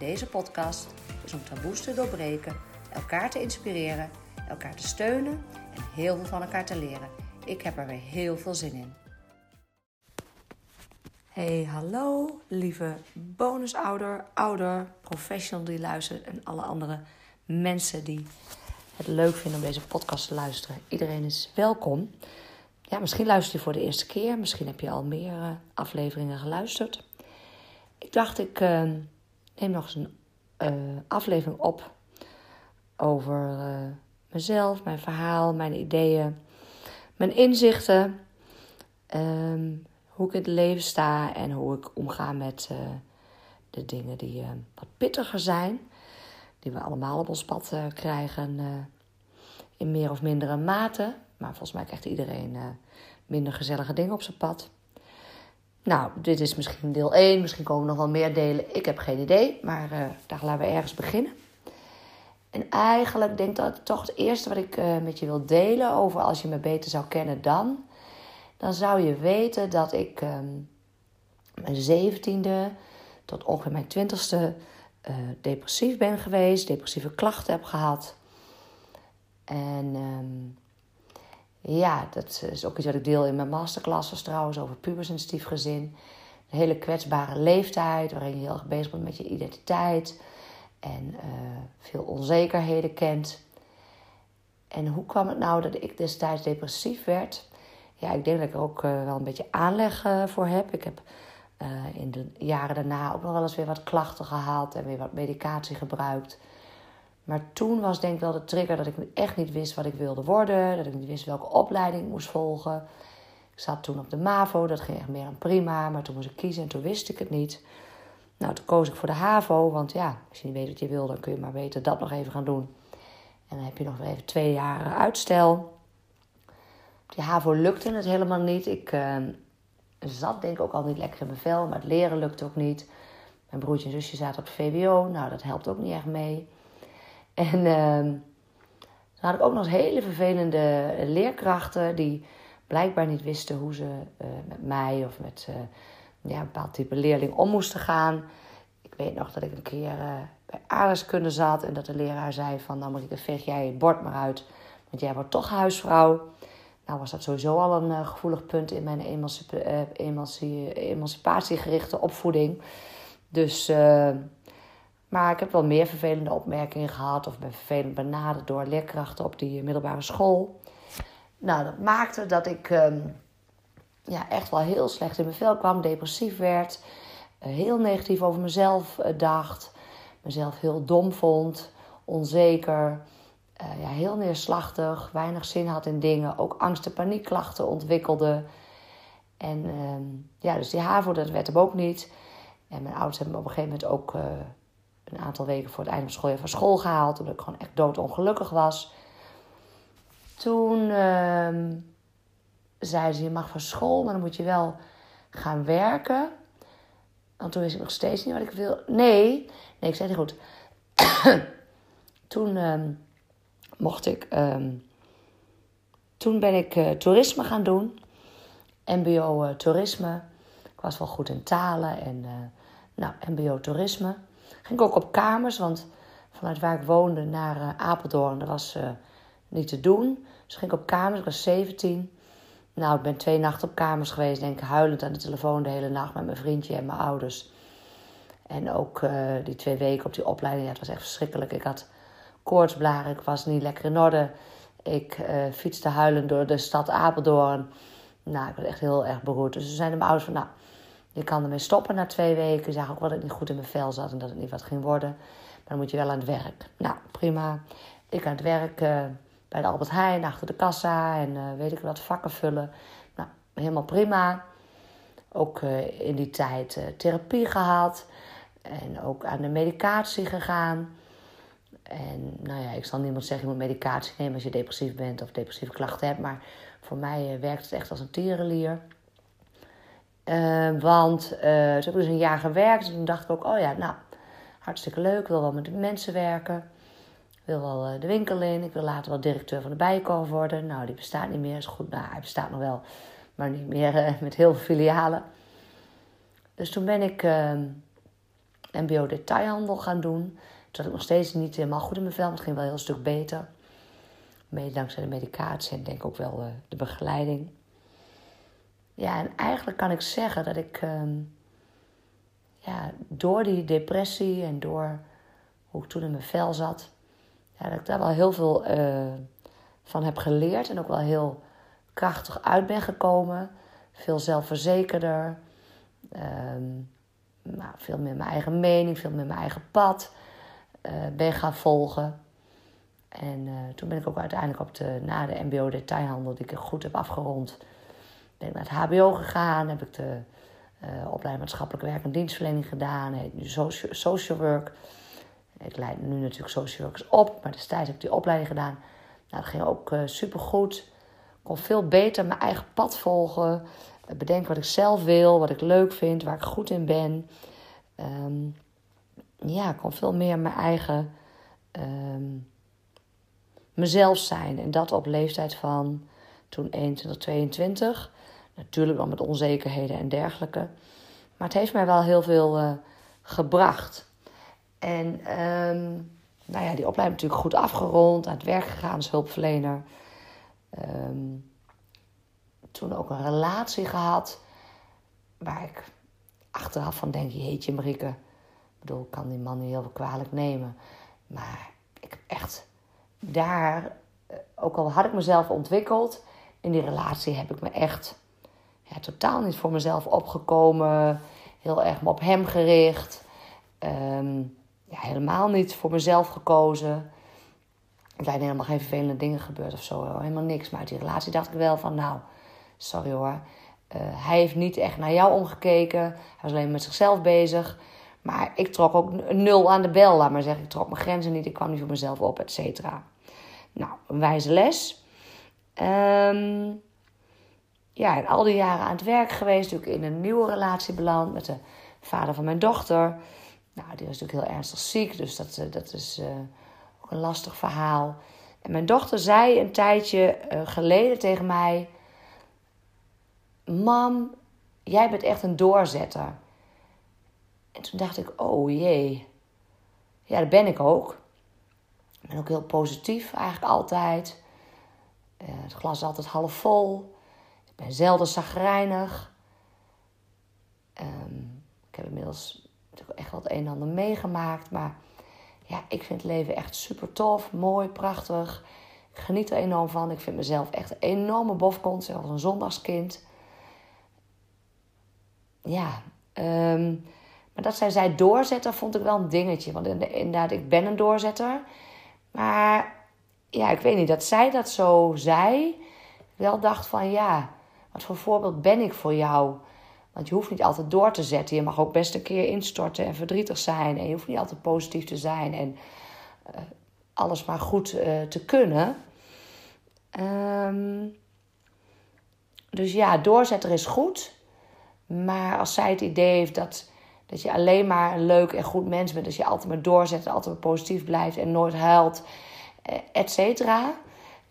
deze podcast is om taboes te doorbreken, elkaar te inspireren, elkaar te steunen en heel veel van elkaar te leren. Ik heb er weer heel veel zin in. Hey, hallo lieve bonusouder, ouder, professional die luistert en alle andere mensen die het leuk vinden om deze podcast te luisteren. Iedereen is welkom. Ja, misschien luister je voor de eerste keer, misschien heb je al meer uh, afleveringen geluisterd. Ik dacht, ik uh, neem nog eens een uh, aflevering op over mezelf, mijn verhaal, mijn ideeën, mijn inzichten, um, hoe ik in het leven sta en hoe ik omga met de dingen die wat pittiger zijn, die we allemaal op ons pad krijgen in meer of mindere mate. Maar volgens mij krijgt iedereen minder gezellige dingen op zijn pad. Nou, dit is misschien deel 1. Misschien komen er nog wel meer delen. Ik heb geen idee. Maar uh, daar laten we ergens beginnen. En eigenlijk denk ik dat toch het eerste wat ik uh, met je wil delen over als je me beter zou kennen dan. Dan zou je weten dat ik um, mijn zeventiende tot ongeveer mijn twintigste depressief ben geweest. Depressieve klachten heb gehad. En um, ja, dat is ook iets wat ik deel in mijn masterclasses trouwens over pubersensitief gezin. Een hele kwetsbare leeftijd waarin je heel erg bezig bent met je identiteit en uh, veel onzekerheden kent. En hoe kwam het nou dat ik destijds depressief werd? Ja, ik denk dat ik er ook uh, wel een beetje aanleg uh, voor heb. Ik heb in de jaren daarna ook nog wel eens weer wat klachten gehad en weer wat medicatie gebruikt. Maar toen was denk ik wel de trigger dat ik echt niet wist wat ik wilde worden. Dat ik niet wist welke opleiding ik moest volgen. Ik zat toen op de MAVO, dat ging echt meer een prima. Maar toen moest ik kiezen en toen wist ik het niet. Nou, toen koos ik voor de HAVO. Want ja, als je niet weet wat je wil, dan kun je maar weten dat nog even gaan doen. En dan heb je nog even twee jaar uitstel. Op die HAVO lukte het helemaal niet. Ik uh, zat denk ik ook al niet lekker in mijn vel. Maar het leren lukte ook niet. Mijn broertje en zusje zaten op de VWO. Nou, dat helpt ook niet echt mee. En uh, dan had ik ook nog eens hele vervelende leerkrachten die blijkbaar niet wisten hoe ze uh, met mij of met uh, ja, een bepaald type leerling om moesten gaan. Ik weet nog dat ik een keer uh, bij aardeskunde zat en dat de leraar zei van nou Marieke, veeg jij je bord maar uit, want jij wordt toch huisvrouw. Nou was dat sowieso al een gevoelig punt in mijn emancipa emanci emancipatiegerichte opvoeding. Dus maar ik heb wel meer vervelende opmerkingen gehad of ben vervelend benaderd door leerkrachten op die middelbare school. Nou, dat maakte dat ik um, ja, echt wel heel slecht in mijn vel kwam, depressief werd, uh, heel negatief over mezelf uh, dacht, mezelf heel dom vond, onzeker, uh, ja, heel neerslachtig, weinig zin had in dingen, ook angst- en paniekklachten ontwikkelde. En um, ja, dus die HAVO, dat werd hem ook niet. En mijn ouders hebben me op een gegeven moment ook een aantal weken voor het einde van schooljaar van school gehaald. Omdat ik gewoon echt doodongelukkig was. Toen uh, zei ze, je mag van school, maar dan moet je wel gaan werken. Want toen wist ik nog steeds niet wat ik wil. Nee, nee, ik zei het goed. toen uh, mocht ik... Um, toen ben ik uh, toerisme gaan doen. MBO uh, toerisme. Ik was wel goed in talen en uh, nou, MBO toerisme. Ging ook op kamers, want vanuit waar ik woonde naar uh, Apeldoorn, dat was uh, niet te doen. Dus ging ik op kamers, ik was 17. Nou, ik ben twee nachten op kamers geweest, denk ik, huilend aan de telefoon de hele nacht met mijn vriendje en mijn ouders. En ook uh, die twee weken op die opleiding, ja, was echt verschrikkelijk. Ik had koortsblaren, ik was niet lekker in orde. Ik fietste huilend door de stad Apeldoorn. Nou, ik was echt heel erg beroerd. Dus ze zeiden mijn ouders van, nou, je kan ermee stoppen na twee weken. Ik zag ook wel dat het niet goed in mijn vel zat en dat het niet wat ging worden. Maar dan moet je wel aan het werk. Nou, prima. Ik aan het werk uh, bij de Albert Heijn, achter de kassa en uh, weet ik wat, vakken vullen. Nou, helemaal prima. Ook uh, in die tijd therapie gehad. En ook aan de medicatie gegaan. En nou ja, ik zal niemand zeggen, je moet medicatie nemen als je depressief bent of depressieve klachten hebt. Maar voor mij werkt het echt als een tierenlier. Uh, want uh, toen heb dus een jaar gewerkt. En toen dacht ik ook, oh ja, nou, hartstikke leuk. Ik wil wel met mensen werken. Ik wil wel de winkel in. Ik wil later wel directeur van de Bijenkorf worden. Nou, die bestaat niet meer. Is goed, nou, hij bestaat nog wel. Maar niet meer met heel veel filialen. Dus toen ben ik mbo detailhandel gaan doen. Toen had ik nog steeds niet helemaal goed in mijn vel. Het ging wel een heel stuk beter. Mede dankzij de medicatie en denk ook wel de begeleiding. Ja, en eigenlijk kan ik zeggen dat ik ehm, ja, door die depressie en door hoe ik toen in mijn vel zat, ja, dat ik daar wel heel veel uh, van heb geleerd en ook wel heel krachtig uit ben gekomen. Veel zelfverzekerder, um, nou, veel meer mijn eigen mening, veel meer mijn eigen pad uh, ben gaan volgen. En uh, toen ben ik ook uiteindelijk op de, na de MBO detailhandel, die ik goed heb afgerond, ben ik naar het HBO gegaan. Heb ik de uh, opleiding maatschappelijk werk en dienstverlening gedaan. Heet nu social, work. Ik leid nu natuurlijk social workers op, maar destijds heb ik die opleiding gedaan. Nou, dat ging ook uh. Ik kon veel beter mijn eigen pad volgen. Bedenken wat ik zelf wil, wat ik leuk vind, waar ik goed in ben. Um, ja, ik kon veel meer mijn eigen um, mezelf zijn. En dat op leeftijd van toen 21, 22. Natuurlijk wel met onzekerheden en dergelijke. Maar het heeft mij wel heel veel uh, gebracht. En um, nou ja, die opleiding natuurlijk goed afgerond. Aan het werk gegaan als hulpverlener. Um, toen ook een relatie gehad. Waar ik achteraf van denk, jeetje Marieke. Ik bedoel, ik kan die man niet heel veel kwalijk nemen. Maar ik heb echt daar, eh, ook al had ik mezelf ontwikkeld, in die relatie heb ik me echt ja, totaal niet voor mezelf opgekomen. Heel erg op hem gericht. Um, ja, helemaal niet voor mezelf gekozen. Er zijn helemaal geen vervelende dingen gebeurd of zo. Helemaal niks. Maar uit die relatie dacht ik wel van, nou, sorry hoor. Uh, hij heeft niet echt naar jou omgekeken. Hij was alleen met zichzelf bezig. Maar ik trok ook nul aan de bel, laat maar zeggen. Ik trok mijn grenzen niet. Ik kwam niet voor mezelf op, et cetera. Nou, een wijze les. Um, ja, en al die jaren aan het werk geweest. Natuurlijk in een nieuwe relatie beland met de vader van mijn dochter. Nou, die was natuurlijk heel ernstig ziek. Dus dat, eh, dat is uh, ook een lastig verhaal. En mijn dochter zei een tijdje uh, geleden tegen mij... Mam, jij bent echt een doorzetter. En toen dacht ik, oh jee. Ja, dat ben ik ook. Ik ben ook heel positief eigenlijk altijd. Het glas is altijd half vol. Ben zelden zagrijnig. Um, ik heb inmiddels echt wel een en ander meegemaakt. Maar ja, ik vind het leven echt super tof, mooi, prachtig. Ik geniet er enorm van. Ik vind mezelf echt een enorme bofkont, zelfs een zondagskind. Ja, um, maar dat zij zij doorzetter, vond ik wel een dingetje. Want inderdaad, ik ben een doorzetter. Maar ja, ik weet niet, dat zij dat zo zei, wel dacht van ja, wat voor voorbeeld ben ik voor jou? Want je hoeft niet altijd door te zetten. Je mag ook best een keer instorten en verdrietig zijn. En je hoeft niet altijd positief te zijn en uh, alles maar goed uh, te kunnen. Um, dus ja, doorzetter is goed. Maar als zij het idee heeft dat dat je alleen maar een leuk en goed mens bent. Dat je altijd maar doorzet, altijd maar positief blijft en nooit huilt, eh, et cetera.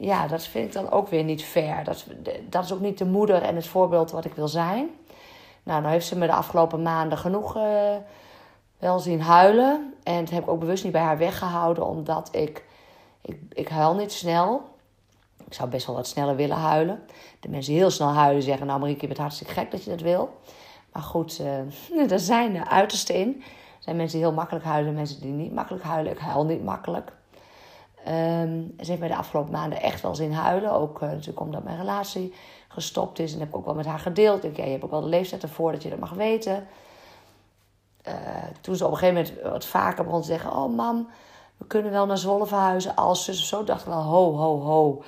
Ja, dat vind ik dan ook weer niet fair. Dat, dat is ook niet de moeder en het voorbeeld wat ik wil zijn. Nou, nou heeft ze me de afgelopen maanden genoeg uh, wel zien huilen. En dat heb ik ook bewust niet bij haar weggehouden, omdat ik, ik, ik huil niet snel. Ik zou best wel wat sneller willen huilen. De mensen heel snel huilen zeggen, nou Marieke, je bent hartstikke gek dat je dat wil. Maar goed, uh, er zijn uitersten in. Er zijn mensen die heel makkelijk huilen, mensen die niet makkelijk huilen. Ik huil niet makkelijk. Um, ze heeft mij de afgelopen maanden echt wel zin huilen. Ook uh, natuurlijk omdat mijn relatie gestopt is. En heb ik ook wel met haar gedeeld. Ik, ja, je hebt ook wel de leeftijd ervoor dat je dat mag weten. Uh, toen ze op een gegeven moment wat vaker begon te zeggen... Oh mam, we kunnen wel naar Zwolle verhuizen als zus of zo. dacht ik wel, ho, ho, ho.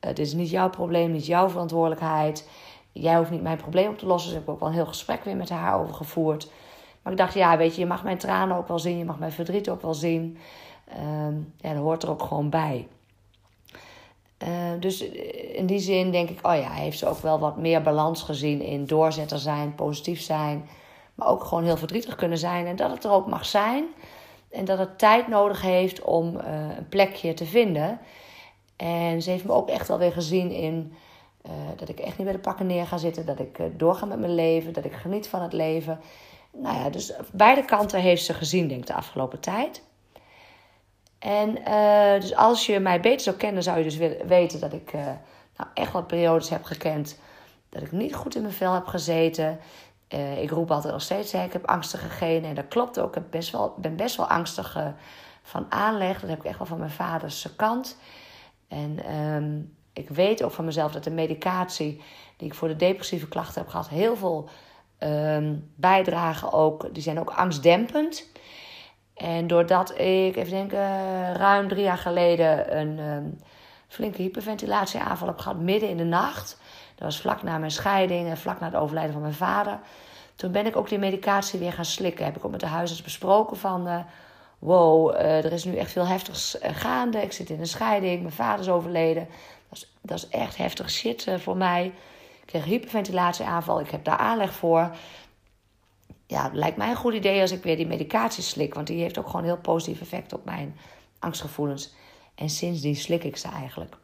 dit is niet jouw probleem, niet jouw verantwoordelijkheid jij hoeft niet mijn probleem op te lossen. Dus ik heb ook wel een heel gesprek weer met haar over gevoerd. Maar ik dacht, ja, weet je, je mag mijn tranen ook wel zien, je mag mijn verdriet ook wel zien. Ehm, ja, dat hoort er ook gewoon bij. Uh, dus in die zin denk ik, oh ja, heeft ze ook wel wat meer balans gezien in doorzetter zijn, positief zijn. Maar ook gewoon heel verdrietig kunnen zijn. En dat het er ook mag zijn. En dat het tijd nodig heeft om uh, een plekje te vinden. En ze heeft me ook echt wel weer gezien in uh, dat ik echt niet bij de pakken neer ga zitten. Dat ik doorga met mijn leven. Dat ik geniet van het leven. Nou ja, dus beide kanten heeft ze gezien, denk ik, de afgelopen tijd. En uh, dus als je mij beter zou kennen, zou je dus weten dat ik uh, nou, echt wat periodes heb gekend. Dat ik niet goed in mijn vel heb gezeten. Uh, ik roep altijd nog steeds, hè, ik heb angstige genen. En dat klopt ook. Ik best wel, ben best wel angstig van aanleg. Dat heb ik echt wel van mijn vaders kant. En um, ik weet ook van mezelf dat de medicatie die ik voor de depressieve klachten heb gehad... heel veel um, bijdragen ook. Die zijn ook angstdempend. En doordat ik, even denken, ruim drie jaar geleden een um, flinke hyperventilatieaanval heb gehad midden in de nacht. Dat was vlak na mijn scheiding en vlak na het overlijden van mijn vader. Toen ben ik ook die medicatie weer gaan slikken. Heb ik ook met de huisarts besproken van... Uh, wow, uh, er is nu echt veel heftigs uh, gaande. Ik zit in een scheiding, mijn vader is overleden. Dat is, dat is echt heftig shit voor mij. Ik kreeg hyperventilatieaanval, ik heb daar aanleg voor ja, het lijkt mij een goed idee als ik weer die medicatie slik. Want die heeft ook gewoon heel positief effect op mijn angstgevoelens. En sindsdien slik ik ze eigenlijk.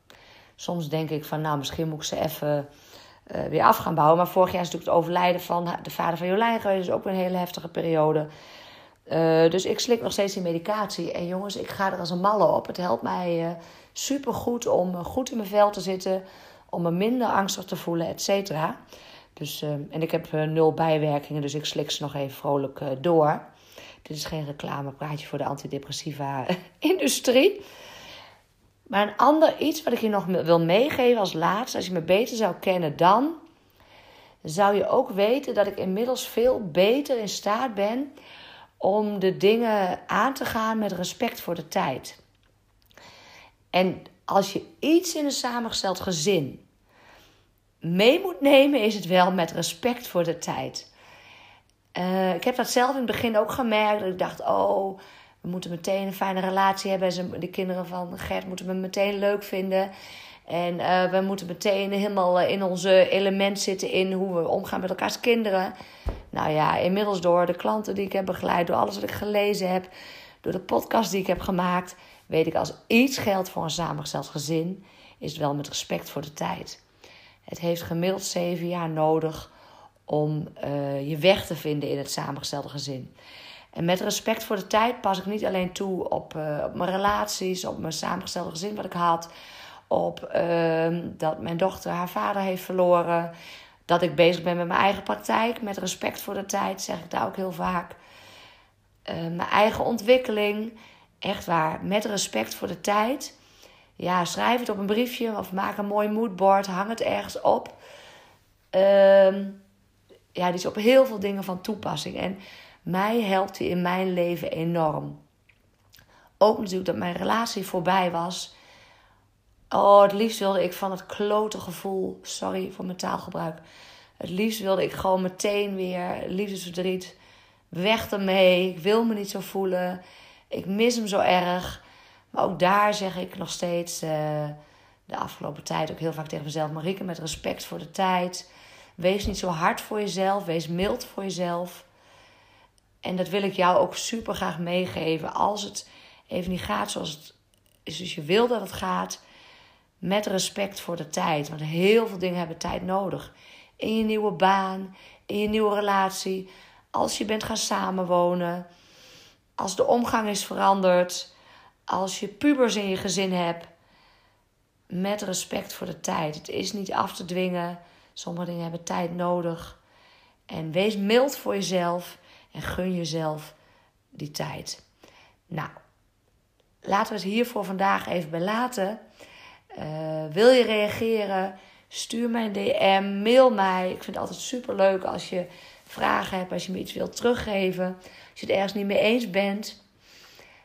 Soms denk ik van, nou, misschien moet ik ze even uh, weer af gaan bouwen. Maar vorig jaar is natuurlijk het overlijden van de vader van Jolijn geweest. Dus ook een hele heftige periode. Uh, dus ik slik nog steeds die medicatie. En jongens, ik ga er als een malle op. Het helpt mij uh, super goed om goed in mijn vel te zitten. Om me minder angstig te voelen, et cetera. Dus, uh, en ik heb uh, nul bijwerkingen, dus ik slik ze nog even vrolijk uh, door. Dit is geen reclamepraatje voor de antidepressiva industrie. Maar een ander iets wat ik je nog wil meegeven als laatste, als je me beter zou kennen dan, zou je ook weten dat ik inmiddels veel beter in staat ben om de dingen aan te gaan met respect voor de tijd. En als je iets in een samengesteld gezin mee moet nemen, is het wel met respect voor de tijd. Uh, ik heb dat zelf in het begin ook gemerkt. Ik dacht, oh, we moeten meteen een fijne relatie hebben. De kinderen van Gert moeten me meteen leuk vinden. En uh, we moeten meteen helemaal in onze element zitten in hoe we omgaan met elkaars kinderen. Nou ja, inmiddels door de klanten die ik heb begeleid, door alles wat ik gelezen heb, door de podcast die ik heb gemaakt, weet ik als iets geldt voor een samengesteld gezin, is het wel met respect voor de tijd. Het heeft gemiddeld zeven jaar nodig om uh, je weg te vinden in het samengestelde gezin. En met respect voor de tijd pas ik niet alleen toe op, op mijn relaties, op mijn samengestelde gezin wat ik had, op uh, dat mijn dochter haar vader heeft verloren, dat ik bezig ben met mijn eigen praktijk. Met respect voor de tijd zeg ik daar ook heel vaak. Uh, mijn eigen ontwikkeling, echt waar, met respect voor de tijd ja, schrijf het op een briefje of maak een mooi moodboard, hang het ergens op. Um, ja, die is op heel veel dingen van toepassing. En mij helpt die in mijn leven enorm. Ook natuurlijk dat mijn relatie voorbij was. Oh, het liefst wilde ik van het klote gevoel, sorry voor mijn taalgebruik. Het liefst wilde ik gewoon meteen weer liefdesverdriet. Weg ermee. Ik wil me niet zo voelen. Ik mis hem zo erg. Ook daar zeg ik nog steeds uh, de afgelopen tijd ook heel vaak tegen mezelf: Marike, met respect voor de tijd. Wees niet zo hard voor jezelf. Wees mild voor jezelf. En dat wil ik jou ook super graag meegeven. Als het even niet gaat zoals het is, dus je wil dat het gaat. Met respect voor de tijd. Want heel veel dingen hebben tijd nodig. In je nieuwe baan, in je nieuwe relatie. Als je bent gaan samenwonen. Als de omgang is veranderd als je pubers in je gezin hebt, met respect voor de tijd. Het is niet af te dwingen. Sommige dingen hebben tijd nodig. En wees mild voor jezelf en gun jezelf die tijd. Nou, laten we het hier voor vandaag even bij laten. Uh, wil je reageren? Stuur mij een DM, mail mij. Ik vind het altijd super leuk als je vragen hebt, als je me iets wilt teruggeven. Als je het ergens niet mee eens bent,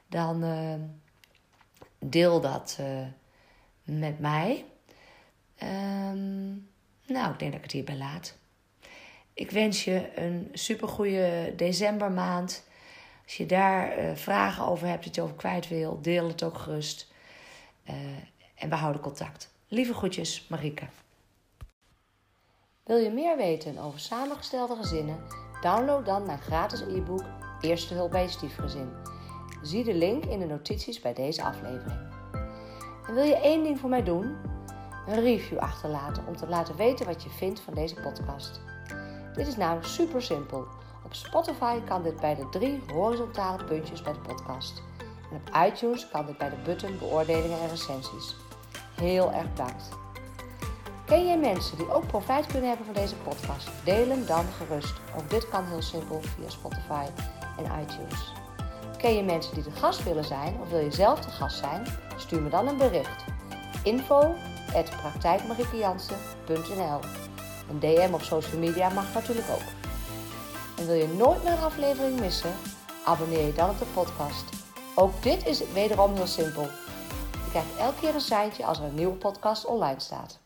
dan. Uh, deel dat uh, met mij. Um, nou, ik denk dat ik het hierbij laat. Ik wens je een supergoeie decembermaand. Als je daar uh, vragen over hebt, dat je over kwijt wil, deel het ook gerust. Uh, en we houden contact. Lieve groetjes, Marieke. Wil je meer weten over samengestelde gezinnen? Download dan mijn gratis e-book Eerste hulp bij je stiefgezin. Zie de link in de notities bij deze aflevering. En wil je één ding voor mij doen? Een review achterlaten om te laten weten wat je vindt van deze podcast. Dit is namelijk super simpel. Op Spotify kan dit bij de drie horizontale puntjes bij de podcast. En op iTunes kan dit bij de button beoordelingen en recensies. Heel erg bedankt. Ken jij mensen die ook profijt kunnen hebben van deze podcast? Deel hem dan gerust. Ook dit kan heel simpel via Spotify en iTunes. Ken je mensen die de gast willen zijn of wil je zelf de gast zijn? Stuur me dan een bericht. Info Een DM op social media mag natuurlijk ook. En wil je nooit meer een aflevering missen? Abonneer je dan op de podcast. Ook dit is wederom heel simpel. Je krijgt elke keer een seintje als er een nieuwe podcast online staat.